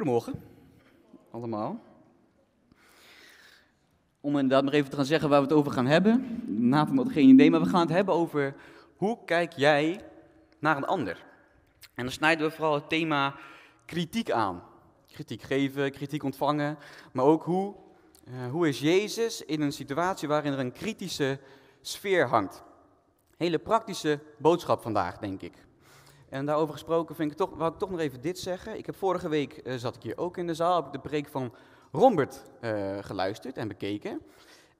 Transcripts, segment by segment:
Goedemorgen, allemaal. Om inderdaad maar even te gaan zeggen waar we het over gaan hebben. Nathan had geen idee, maar we gaan het hebben over hoe kijk jij naar een ander? En dan snijden we vooral het thema kritiek aan. Kritiek geven, kritiek ontvangen, maar ook hoe, uh, hoe is Jezus in een situatie waarin er een kritische sfeer hangt. Hele praktische boodschap vandaag, denk ik. En daarover gesproken vind ik toch, wou ik toch nog even dit zeggen. Ik heb vorige week, uh, zat ik hier ook in de zaal, heb ik de preek van Rombert uh, geluisterd en bekeken.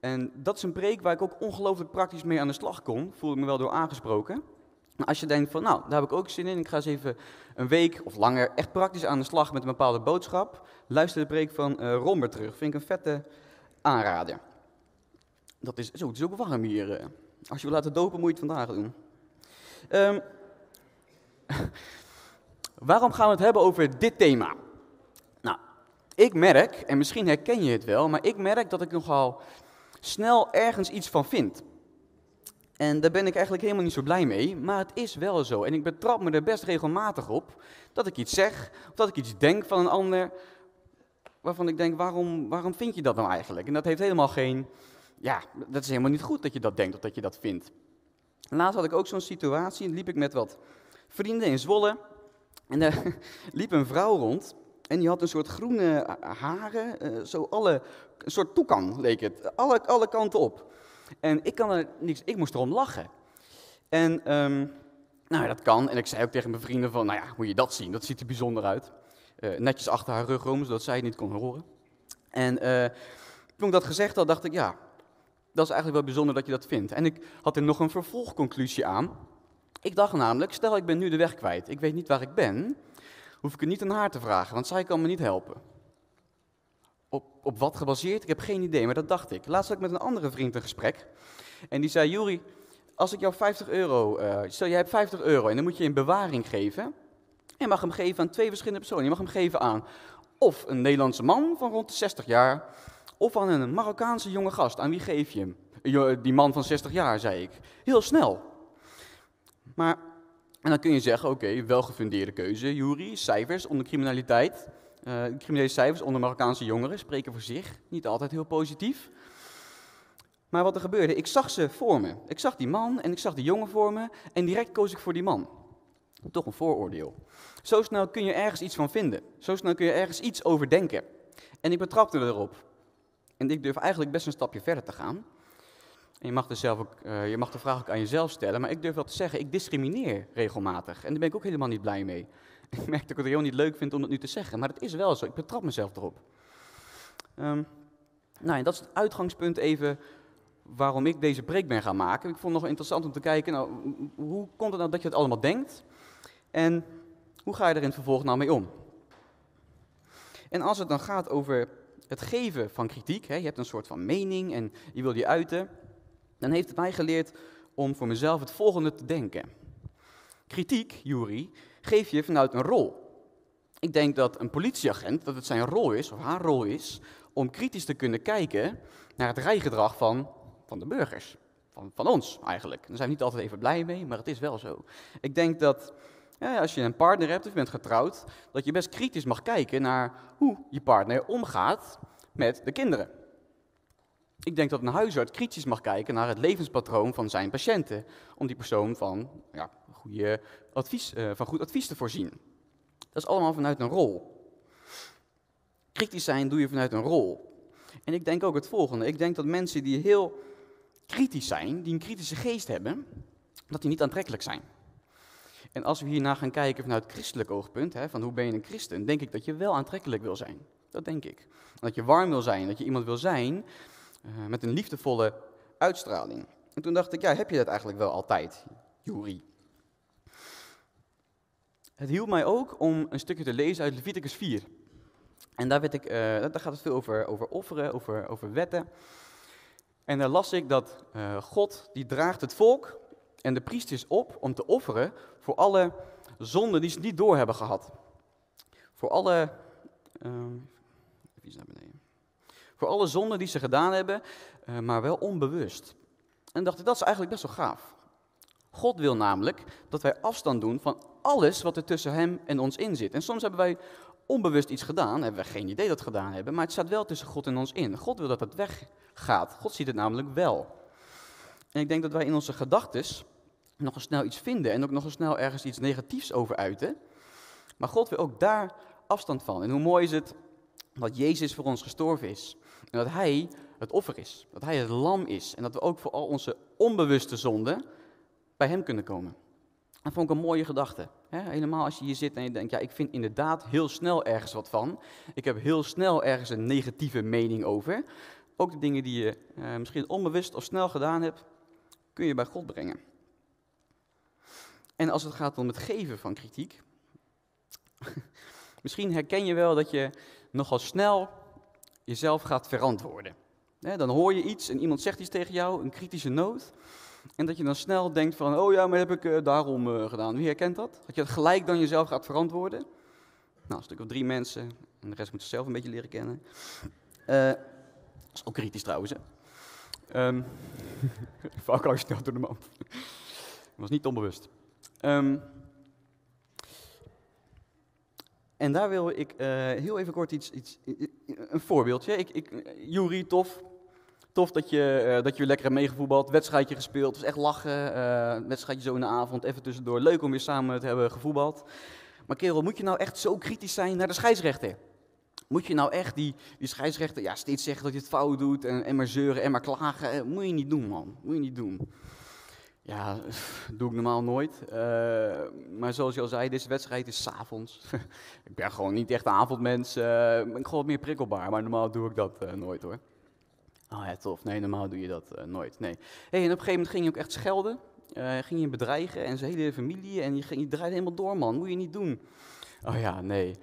En dat is een preek waar ik ook ongelooflijk praktisch mee aan de slag kon. Voel ik me wel door aangesproken. Maar als je denkt van, nou, daar heb ik ook zin in. Ik ga eens even een week of langer echt praktisch aan de slag met een bepaalde boodschap. Luister de preek van uh, Rombert terug. Vind ik een vette aanrader. Dat is, zo, het is ook warm hier. Als je wil laten dopen, moet je het vandaag doen. Um, waarom gaan we het hebben over dit thema? Nou, ik merk, en misschien herken je het wel, maar ik merk dat ik nogal snel ergens iets van vind. En daar ben ik eigenlijk helemaal niet zo blij mee, maar het is wel zo. En ik betrap me er best regelmatig op dat ik iets zeg, of dat ik iets denk van een ander, waarvan ik denk, waarom, waarom vind je dat nou eigenlijk? En dat heeft helemaal geen, ja, dat is helemaal niet goed dat je dat denkt of dat je dat vindt. Laatst had ik ook zo'n situatie, liep ik met wat vrienden in Zwolle. En er liep een vrouw rond en die had een soort groene haren, eh, zo alle, een soort toekan leek het, alle, alle kanten op. En ik kan er niks, ik moest erom lachen. En um, nou, dat kan. En ik zei ook tegen mijn vrienden van, nou ja, moet je dat zien, dat ziet er bijzonder uit. Uh, netjes achter haar rug om, zodat zij het niet kon horen. En uh, toen ik dat gezegd had, dacht ik, ja, dat is eigenlijk wel bijzonder dat je dat vindt. En ik had er nog een vervolgconclusie aan. Ik dacht namelijk, stel ik ben nu de weg kwijt, ik weet niet waar ik ben, hoef ik het niet aan haar te vragen, want zij kan me niet helpen. Op, op wat gebaseerd? Ik heb geen idee, maar dat dacht ik. Laatst had ik met een andere vriend een gesprek. En die zei, Juri, als ik jou 50 euro, uh, stel jij hebt 50 euro en dan moet je in bewaring geven. Je mag hem geven aan twee verschillende personen. Je mag hem geven aan of een Nederlandse man van rond de 60 jaar, of aan een Marokkaanse jonge gast. Aan wie geef je hem? Die man van 60 jaar, zei ik. Heel snel. Maar, en dan kun je zeggen, oké, okay, welgefundeerde keuze, Juri, cijfers onder criminaliteit. Uh, criminele cijfers onder Marokkaanse jongeren spreken voor zich, niet altijd heel positief. Maar wat er gebeurde, ik zag ze voor me. Ik zag die man en ik zag die jongen voor me en direct koos ik voor die man. Toch een vooroordeel. Zo snel kun je ergens iets van vinden. Zo snel kun je ergens iets over denken. En ik betrapte erop. En ik durf eigenlijk best een stapje verder te gaan. En je mag, de, zelf ook, uh, je mag de vraag ook aan jezelf stellen, maar ik durf wel te zeggen, ik discrimineer regelmatig. En daar ben ik ook helemaal niet blij mee. Ik merk dat ik het heel niet leuk vind om het nu te zeggen, maar het is wel zo. Ik betrap mezelf erop. Um, nou, en dat is het uitgangspunt even waarom ik deze preek ben gaan maken. Ik vond het nog interessant om te kijken, nou, hoe komt het nou dat je het allemaal denkt? En hoe ga je er in het vervolg nou mee om? En als het dan gaat over het geven van kritiek, hè, je hebt een soort van mening en je wil die uiten, dan heeft het mij geleerd om voor mezelf het volgende te denken. Kritiek, Jury, geef je vanuit een rol. Ik denk dat een politieagent, dat het zijn rol is, of haar rol is, om kritisch te kunnen kijken naar het rijgedrag van, van de burgers. Van, van ons eigenlijk. Daar zijn we niet altijd even blij mee, maar het is wel zo. Ik denk dat ja, als je een partner hebt of je bent getrouwd, dat je best kritisch mag kijken naar hoe je partner omgaat met de kinderen. Ik denk dat een huisarts kritisch mag kijken naar het levenspatroon van zijn patiënten, om die persoon van, ja, goede advies, uh, van goed advies te voorzien. Dat is allemaal vanuit een rol. Kritisch zijn doe je vanuit een rol. En ik denk ook het volgende. Ik denk dat mensen die heel kritisch zijn, die een kritische geest hebben, dat die niet aantrekkelijk zijn. En als we hierna gaan kijken vanuit christelijk oogpunt, hè, van hoe ben je een christen, denk ik dat je wel aantrekkelijk wil zijn. Dat denk ik. Dat je warm wil zijn, dat je iemand wil zijn uh, met een liefdevolle uitstraling. En toen dacht ik, ja, heb je dat eigenlijk wel altijd, Juri? Het hielp mij ook om een stukje te lezen uit Leviticus 4. En daar, ik, daar gaat het veel over, over offeren, over, over wetten. En daar las ik dat uh, God, die draagt het volk en de priesters op om te offeren voor alle zonden die ze niet door hebben gehad. Voor alle, uh, even naar beneden. Voor alle zonden die ze gedaan hebben, uh, maar wel onbewust. En dacht ik, dat is eigenlijk best wel gaaf. God wil namelijk dat wij afstand doen van alles wat er tussen hem en ons in zit. En soms hebben wij onbewust iets gedaan, hebben we geen idee dat we gedaan hebben, maar het staat wel tussen God en ons in. God wil dat het weggaat. God ziet het namelijk wel. En ik denk dat wij in onze gedachten nog eens snel iets vinden en ook nog eens snel ergens iets negatiefs over uiten. Maar God wil ook daar afstand van. En hoe mooi is het dat Jezus voor ons gestorven is. En dat Hij het offer is. Dat Hij het lam is. En dat we ook voor al onze onbewuste zonden bij Hem kunnen komen. Dat vond ik een mooie gedachte. Helemaal als je hier zit en je denkt, ja, ik vind inderdaad heel snel ergens wat van. Ik heb heel snel ergens een negatieve mening over. Ook de dingen die je eh, misschien onbewust of snel gedaan hebt, kun je bij God brengen. En als het gaat om het geven van kritiek, misschien herken je wel dat je nogal snel jezelf gaat verantwoorden. dan hoor je iets en iemand zegt iets tegen jou, een kritische noot. En dat je dan snel denkt van, oh ja, maar heb ik uh, daarom uh, gedaan. Wie herkent dat? Dat je het gelijk dan jezelf gaat verantwoorden. Nou, een stuk of drie mensen, en de rest moet zelf een beetje leren kennen. Uh, dat is ook kritisch trouwens, hè. Um, vaak al door de mand. Dat was niet onbewust. Um, en daar wil ik heel even kort iets, iets een voorbeeldje. Ik, ik, Jury, tof, Tof dat je, uh, dat je lekker hebt meegevoetbald, wedstrijdje gespeeld. Was echt lachen, uh, wedstrijdje zo in de avond, even tussendoor. Leuk om weer samen te hebben gevoetbald. Maar kerel, moet je nou echt zo kritisch zijn naar de scheidsrechter? Moet je nou echt die, die scheidsrechter ja, steeds zeggen dat je het fout doet en, en maar zeuren en maar klagen? Eh, moet je niet doen, man. Moet je niet doen. Ja, doe ik normaal nooit. Uh, maar zoals je al zei, deze wedstrijd is s'avonds. ik ben gewoon niet echt een avondmens. Uh, ik ben gewoon wat meer prikkelbaar, maar normaal doe ik dat uh, nooit hoor. Oh ja, tof. Nee, normaal doe je dat nooit. Nee. Hey, en op een gegeven moment ging je ook echt schelden. Ging je bedreigen en zijn hele familie. En je, ging, draaide helemaal door, man. Moet je niet doen. Oh ja, nee.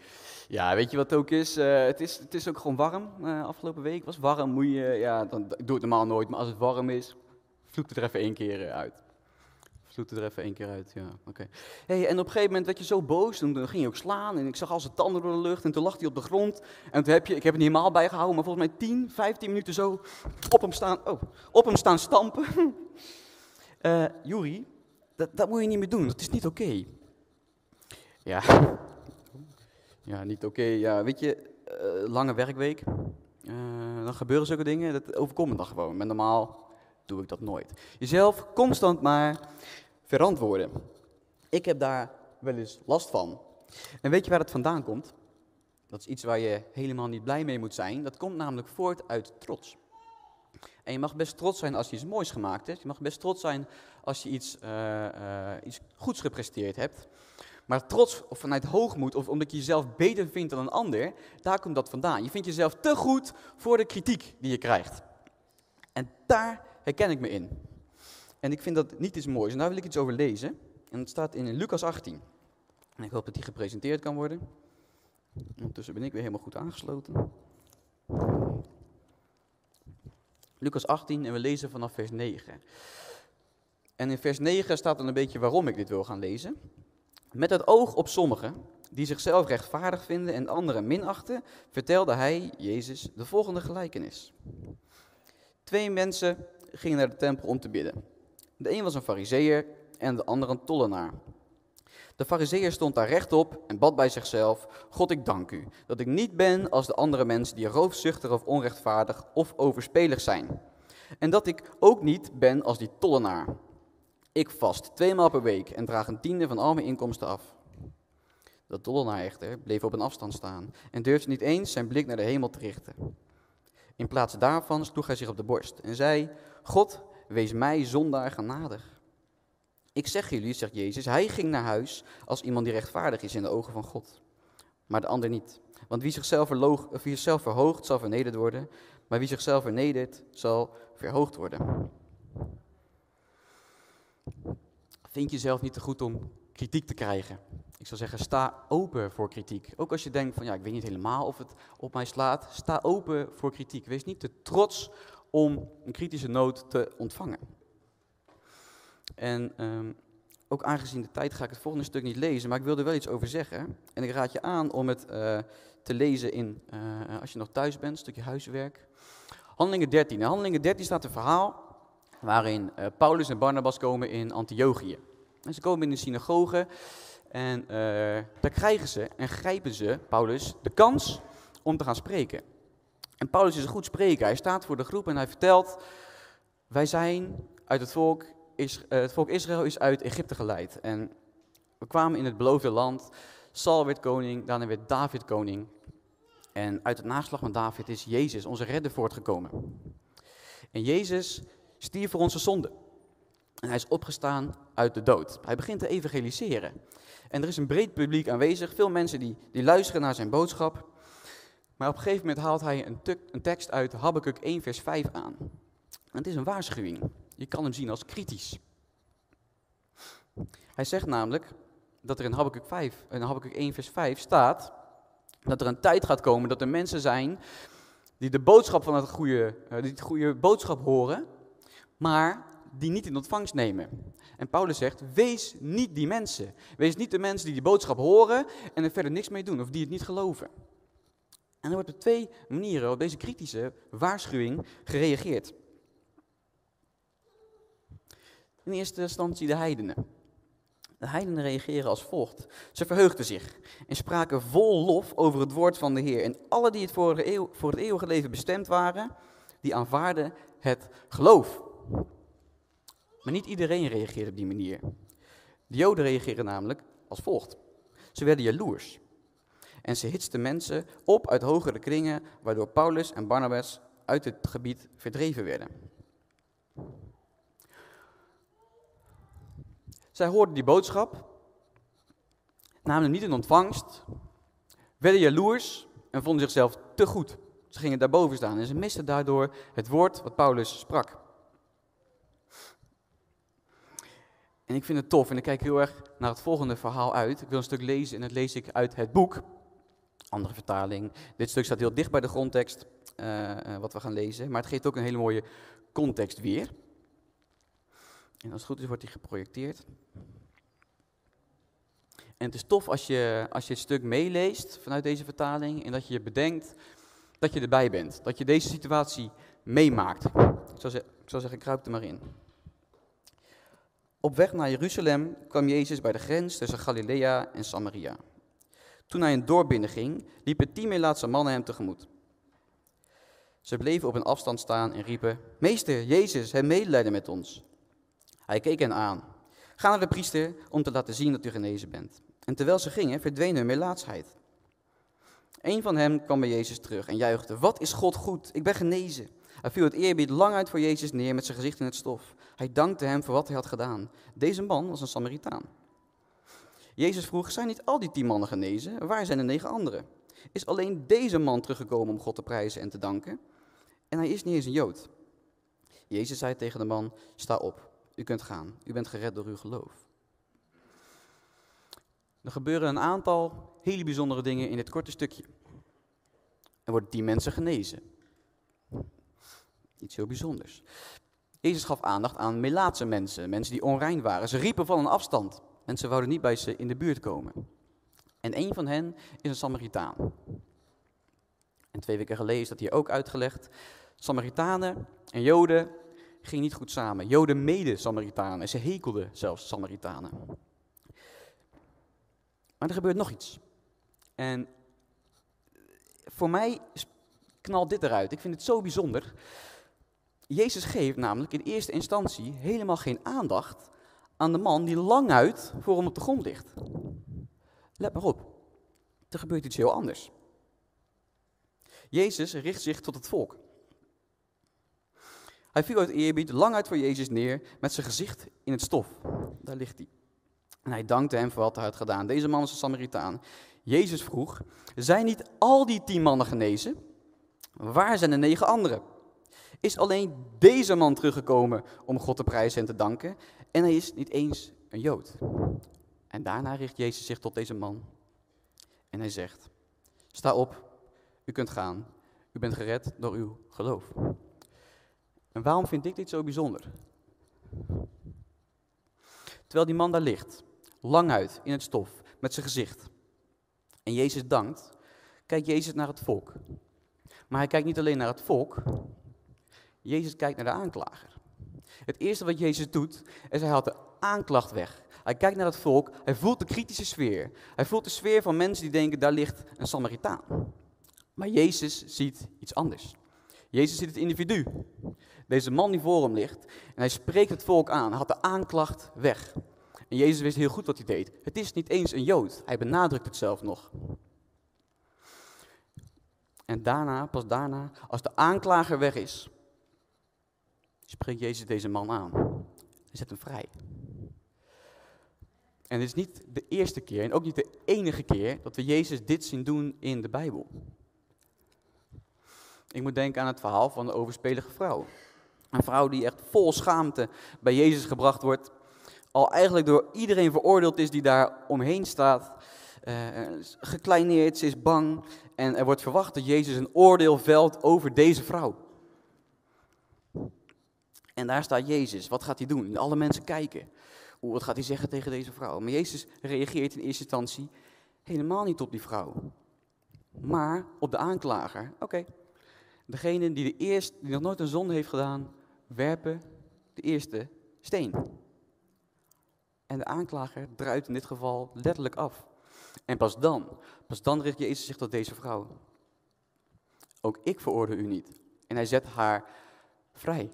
Ja, weet je wat het ook is? Het is? Het is ook gewoon warm. afgelopen week was warm. Moet je, ja, dan, ik doe het normaal nooit. Maar als het warm is, vloekt het er even één keer uit doet er even één keer uit, ja, oké. Hey, en op een gegeven moment werd je zo boos, dan ging je ook slaan, en ik zag al zijn tanden door de lucht, en toen lag hij op de grond. En toen heb je, ik heb het niet helemaal bijgehouden, maar volgens mij 10, 15 minuten zo op hem staan, oh, op hem staan stampen. uh, Juri, dat, dat moet je niet meer doen, dat is niet oké. Ja, ja, niet oké, ja, weet je, uh, lange werkweek, uh, dan gebeuren zulke dingen, dat overkomt me dan gewoon. Maar normaal doe ik dat nooit. Jezelf constant maar verantwoorden. Ik heb daar wel eens last van. En weet je waar het vandaan komt? Dat is iets waar je helemaal niet blij mee moet zijn. Dat komt namelijk voort uit trots. En je mag best trots zijn als je iets moois gemaakt hebt. Je mag best trots zijn als je iets, uh, uh, iets goeds gepresteerd hebt. Maar trots of vanuit hoogmoed of omdat je jezelf beter vindt dan een ander, daar komt dat vandaan. Je vindt jezelf te goed voor de kritiek die je krijgt. En daar herken ik me in. En ik vind dat niet iets moois. En daar wil ik iets over lezen. En het staat in Lucas 18. En ik hoop dat die gepresenteerd kan worden. Ondertussen ben ik weer helemaal goed aangesloten. Lucas 18 en we lezen vanaf vers 9. En in vers 9 staat dan een beetje waarom ik dit wil gaan lezen. Met het oog op sommigen die zichzelf rechtvaardig vinden en anderen minachten, vertelde hij, Jezus, de volgende gelijkenis. Twee mensen gingen naar de tempel om te bidden. De een was een fariseer en de ander een tollenaar. De fariseer stond daar rechtop en bad bij zichzelf, God ik dank u, dat ik niet ben als de andere mensen die roofzuchtig of onrechtvaardig of overspelig zijn. En dat ik ook niet ben als die tollenaar. Ik vast tweemaal per week en draag een tiende van al mijn inkomsten af. De tollenaar echter bleef op een afstand staan en durfde niet eens zijn blik naar de hemel te richten. In plaats daarvan sloeg hij zich op de borst en zei, God, wees mij zondaar genadig. Ik zeg jullie, zegt Jezus, hij ging naar huis als iemand die rechtvaardig is in de ogen van God. Maar de ander niet. Want wie zichzelf, verloog, wie zichzelf verhoogt, zal vernederd worden. Maar wie zichzelf vernedert, zal verhoogd worden. Vind je zelf niet te goed om kritiek te krijgen? Ik zou zeggen, sta open voor kritiek. Ook als je denkt van, ja, ik weet niet helemaal of het op mij slaat. Sta open voor kritiek. Wees niet te trots om een kritische noot te ontvangen. En um, ook aangezien de tijd ga ik het volgende stuk niet lezen, maar ik wil er wel iets over zeggen. En ik raad je aan om het uh, te lezen in, uh, als je nog thuis bent, een stukje huiswerk. Handelingen 13. In Handelingen 13 staat een verhaal waarin uh, Paulus en Barnabas komen in Antiochië. En ze komen in de synagoge En daar krijgen ze en grijpen ze, Paulus, de kans om te gaan spreken. En Paulus is een goed spreker. Hij staat voor de groep en hij vertelt, wij zijn uit het volk, is, uh, het volk Israël is uit Egypte geleid. En we kwamen in het beloofde land. Saul werd koning, daarna werd David koning. En uit het naslag van David is Jezus, onze redder, voortgekomen. En Jezus stierf voor onze zonde. En hij is opgestaan uit de dood. Hij begint te evangeliseren. En er is een breed publiek aanwezig, veel mensen die, die luisteren naar zijn boodschap. Maar op een gegeven moment haalt hij een, een tekst uit Habakkuk 1 vers 5 aan. En het is een waarschuwing. Je kan hem zien als kritisch. Hij zegt namelijk dat er in Habakkuk, 5, in Habakkuk 1 vers 5 staat dat er een tijd gaat komen dat er mensen zijn die de boodschap van het goede, uh, die het goede boodschap horen, maar die niet in ontvangst nemen. En Paulus zegt, wees niet die mensen. Wees niet de mensen die die boodschap horen en er verder niks mee doen of die het niet geloven. En er wordt op twee manieren op deze kritische waarschuwing gereageerd. In eerste instantie de heidenen. De heidenen reageren als volgt. Ze verheugden zich en spraken vol lof over het woord van de Heer. En alle die het voor, eeuw, voor het eeuwige leven bestemd waren, die aanvaarden het geloof. Maar niet iedereen reageert op die manier. De Joden reageren namelijk als volgt. Ze werden jaloers. En ze hitsten mensen op uit hogere kringen, waardoor Paulus en Barnabas uit het gebied verdreven werden. Zij hoorden die boodschap, namen niet in ontvangst, werden jaloers en vonden zichzelf te goed. Ze gingen daarboven staan en ze misten daardoor het woord wat Paulus sprak. En ik vind het tof en ik kijk heel erg naar het volgende verhaal uit. Ik wil een stuk lezen en dat lees ik uit het boek. Andere vertaling. Dit stuk staat heel dicht bij de grondtekst, uh, wat we gaan lezen. Maar het geeft ook een hele mooie context weer. En als het goed is, wordt die geprojecteerd. En het is tof als je, als je het stuk meeleest vanuit deze vertaling en dat je bedenkt dat je erbij bent. Dat je deze situatie meemaakt. Ik zou, ik zou zeggen, kruip er maar in. Op weg naar Jeruzalem kwam Jezus bij de grens tussen Galilea en Samaria. Toen hij een dorp binnenging, liepen tien Melaatse mannen hem tegemoet. Ze bleven op een afstand staan en riepen, Meester, Jezus, heb medelijden met ons. Hij keek hen aan. Ga naar de priester om te laten zien dat u genezen bent. En terwijl ze gingen, verdween hun melaatsheid. Een van hen kwam bij Jezus terug en juichte, wat is God goed, ik ben genezen. Hij viel het eerbied lang uit voor Jezus neer met zijn gezicht in het stof. Hij dankte hem voor wat hij had gedaan. Deze man was een Samaritaan. Jezus vroeg, zijn niet al die tien mannen genezen? Waar zijn de negen anderen? Is alleen deze man teruggekomen om God te prijzen en te danken? En hij is niet eens een Jood. Jezus zei tegen de man, sta op, u kunt gaan. U bent gered door uw geloof. Er gebeuren een aantal hele bijzondere dingen in dit korte stukje. Er worden tien mensen genezen. Iets heel bijzonders. Jezus gaf aandacht aan Melaatse mensen, mensen die onrein waren. Ze riepen van een afstand. Mensen wouden niet bij ze in de buurt komen. En een van hen is een Samaritaan. En twee weken geleden is dat hier ook uitgelegd. Samaritanen en Joden ging niet goed samen. Joden mede Samaritanen. En ze hekelden zelfs Samaritanen. Maar er gebeurt nog iets. En voor mij knalt dit eruit. Ik vind het zo bijzonder. Jezus geeft namelijk in eerste instantie helemaal geen aandacht aan de man die lang uit voor hem op de grond ligt. Let maar op. Er gebeurt iets heel anders. Jezus richt zich tot het volk. Hij viel uit eerbied lang uit voor Jezus neer met zijn gezicht in het stof. Daar ligt hij. En hij dankte hem voor wat hij had gedaan. Deze man was een Samaritaan. Jezus vroeg, zijn niet al die tien mannen genezen? Waar zijn de negen anderen? Is alleen deze man teruggekomen om God te prijzen en te danken? En hij is niet eens een Jood. En daarna richt Jezus zich tot deze man. En hij zegt, sta op, u kunt gaan. U bent gered door uw geloof. En waarom vind ik dit zo bijzonder? Terwijl die man daar ligt, lang uit in het stof, met zijn gezicht. En Jezus dankt, kijkt Jezus naar het volk. Maar hij kijkt niet alleen naar het volk, Jezus kijkt naar de aanklager. Het eerste wat Jezus doet, is hij haalt de aanklacht weg. Hij kijkt naar het volk, hij voelt de kritische sfeer. Hij voelt de sfeer van mensen die denken, daar ligt een Samaritaan. Maar Jezus ziet iets anders. Jezus ziet het individu. Deze man die voor hem ligt. En hij spreekt het volk aan. Hij had de aanklacht weg. En Jezus wist heel goed wat hij deed. Het is niet eens een Jood. Hij benadrukt het zelf nog. En daarna, pas daarna, als de aanklager weg is, spreekt Jezus deze man aan. Hij zet hem vrij. En het is niet de eerste keer en ook niet de enige keer dat we Jezus dit zien doen in de Bijbel. Ik moet denken aan het verhaal van de overspelige vrouw. Een vrouw die echt vol schaamte bij Jezus gebracht wordt. Al eigenlijk door iedereen veroordeeld is die daar omheen staat. Uh, gekleineerd, ze is bang. En er wordt verwacht dat Jezus een oordeel velt over deze vrouw. En daar staat Jezus. Wat gaat hij doen? Alle mensen kijken. Oeh, wat gaat hij zeggen tegen deze vrouw? Maar Jezus reageert in eerste instantie helemaal niet op die vrouw. Maar op de aanklager. Oké, degene die, de eerst, die nog nooit een zonde heeft gedaan, werpen de eerste steen. En de aanklager druit in dit geval letterlijk af. En pas dan, pas dan richt Jezus zich tot deze vrouw. Ook ik veroordeel u niet. En hij zet haar vrij.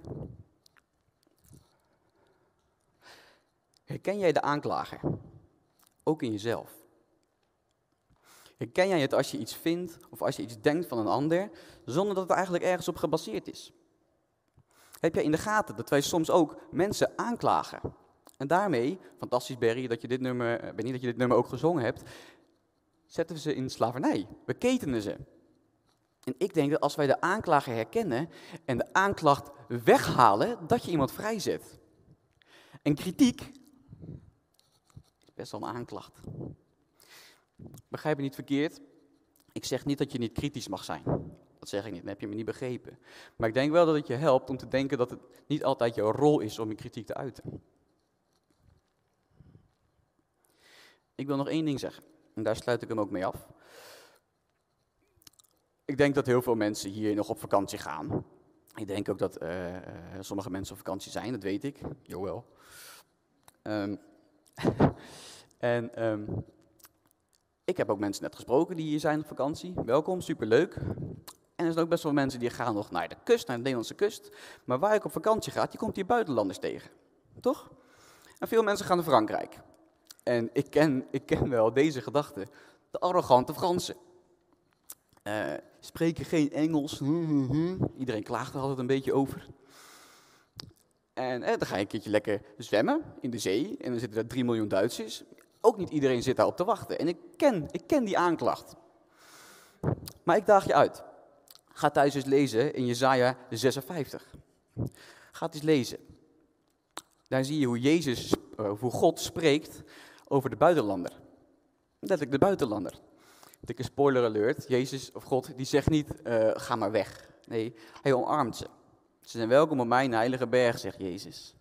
Herken jij de aanklager? Ook in jezelf. Herken jij het als je iets vindt of als je iets denkt van een ander, zonder dat het eigenlijk ergens op gebaseerd is? Heb jij in de gaten dat wij soms ook mensen aanklagen? En daarmee, fantastisch Berry, dat je dit nummer, eh, ben niet dat je dit nummer ook gezongen hebt, zetten we ze in slavernij. We ketenen ze. En ik denk dat als wij de aanklager herkennen en de aanklacht weghalen, dat je iemand vrijzet. En kritiek best wel een aanklacht. Begrijp me niet verkeerd. Ik zeg niet dat je niet kritisch mag zijn. Dat zeg ik niet, dan heb je me niet begrepen. Maar ik denk wel dat het je helpt om te denken dat het niet altijd jouw rol is om je kritiek te uiten. Ik wil nog één ding zeggen. En daar sluit ik hem ook mee af. Ik denk dat heel veel mensen hier nog op vakantie gaan. Ik denk ook dat uh, sommige mensen op vakantie zijn, dat weet ik. Jawel. Um, en um, ik heb ook mensen net gesproken die hier zijn op vakantie. Welkom, superleuk. En er zijn ook best wel mensen die gaan nog naar de kust, naar de Nederlandse kust. Maar waar ik op vakantie ga, die komt hier buitenlanders tegen. Toch? En veel mensen gaan naar Frankrijk. En ik ken, ik ken wel deze gedachte. De arrogante Fransen. Uh, spreken geen Engels. Iedereen klaagt er altijd een beetje over. En eh, dan ga je een keertje lekker zwemmen in de zee. En dan zitten er 3 miljoen Duitsers. Ook niet iedereen zit daarop te wachten. En ik ken, ik ken die aanklacht. Maar ik daag je uit. Ga thuis eens lezen in Jezaja 56. Ga het eens lezen. Daar zie je hoe Jezus, uh, hoe God spreekt over de buitenlander. Letterlijk de buitenlander. Dikke spoiler alert, Jezus of God, die zegt niet, uh, ga maar weg. Nee, hij omarmt ze. Ze zijn welkom op mijn heilige berg, zegt Jezus.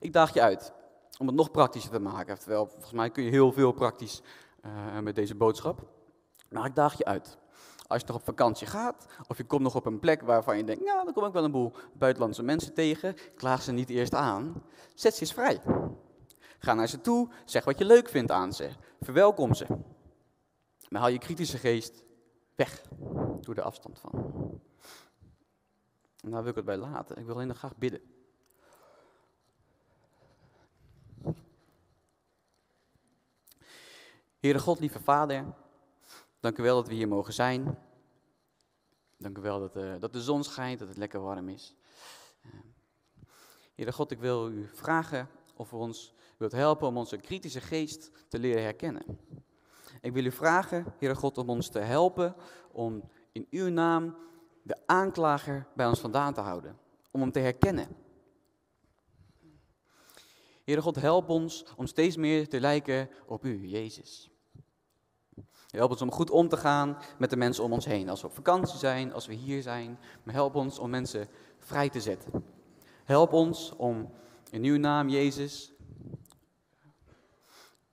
Ik daag je uit om het nog praktischer te maken. Terwijl, volgens mij kun je heel veel praktisch uh, met deze boodschap. Maar ik daag je uit. Als je nog op vakantie gaat, of je komt nog op een plek waarvan je denkt, nou, dan kom ik wel een boel buitenlandse mensen tegen, klaag ze niet eerst aan, zet ze eens vrij. Ga naar ze toe, zeg wat je leuk vindt aan ze. Verwelkom ze. Maar haal je kritische geest weg. Doe er afstand van. En daar wil ik het bij laten. Ik wil alleen nog graag bidden. Heere God, lieve Vader, dank u wel dat we hier mogen zijn. Dank u wel dat, uh, dat de zon schijnt, dat het lekker warm is. Uh, Heere God, ik wil u vragen of u ons wilt helpen om onze kritische geest te leren herkennen. Ik wil u vragen, Heere God, om ons te helpen om in uw naam de aanklager bij ons vandaan te houden. Om hem te herkennen. Heere God, help ons om steeds meer te lijken op u, Jezus. Help ons om goed om te gaan met de mensen om ons heen. Als we op vakantie zijn, als we hier zijn. Maar help ons om mensen vrij te zetten. Help ons om in uw naam, Jezus,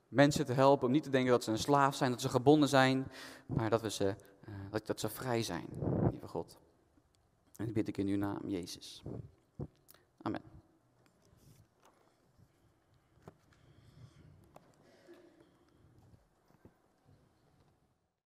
mensen te helpen om niet te denken dat ze een slaaf zijn, dat ze gebonden zijn, maar dat, we ze, dat, dat ze vrij zijn, lieve God. En dat bid ik in uw naam, Jezus. Amen.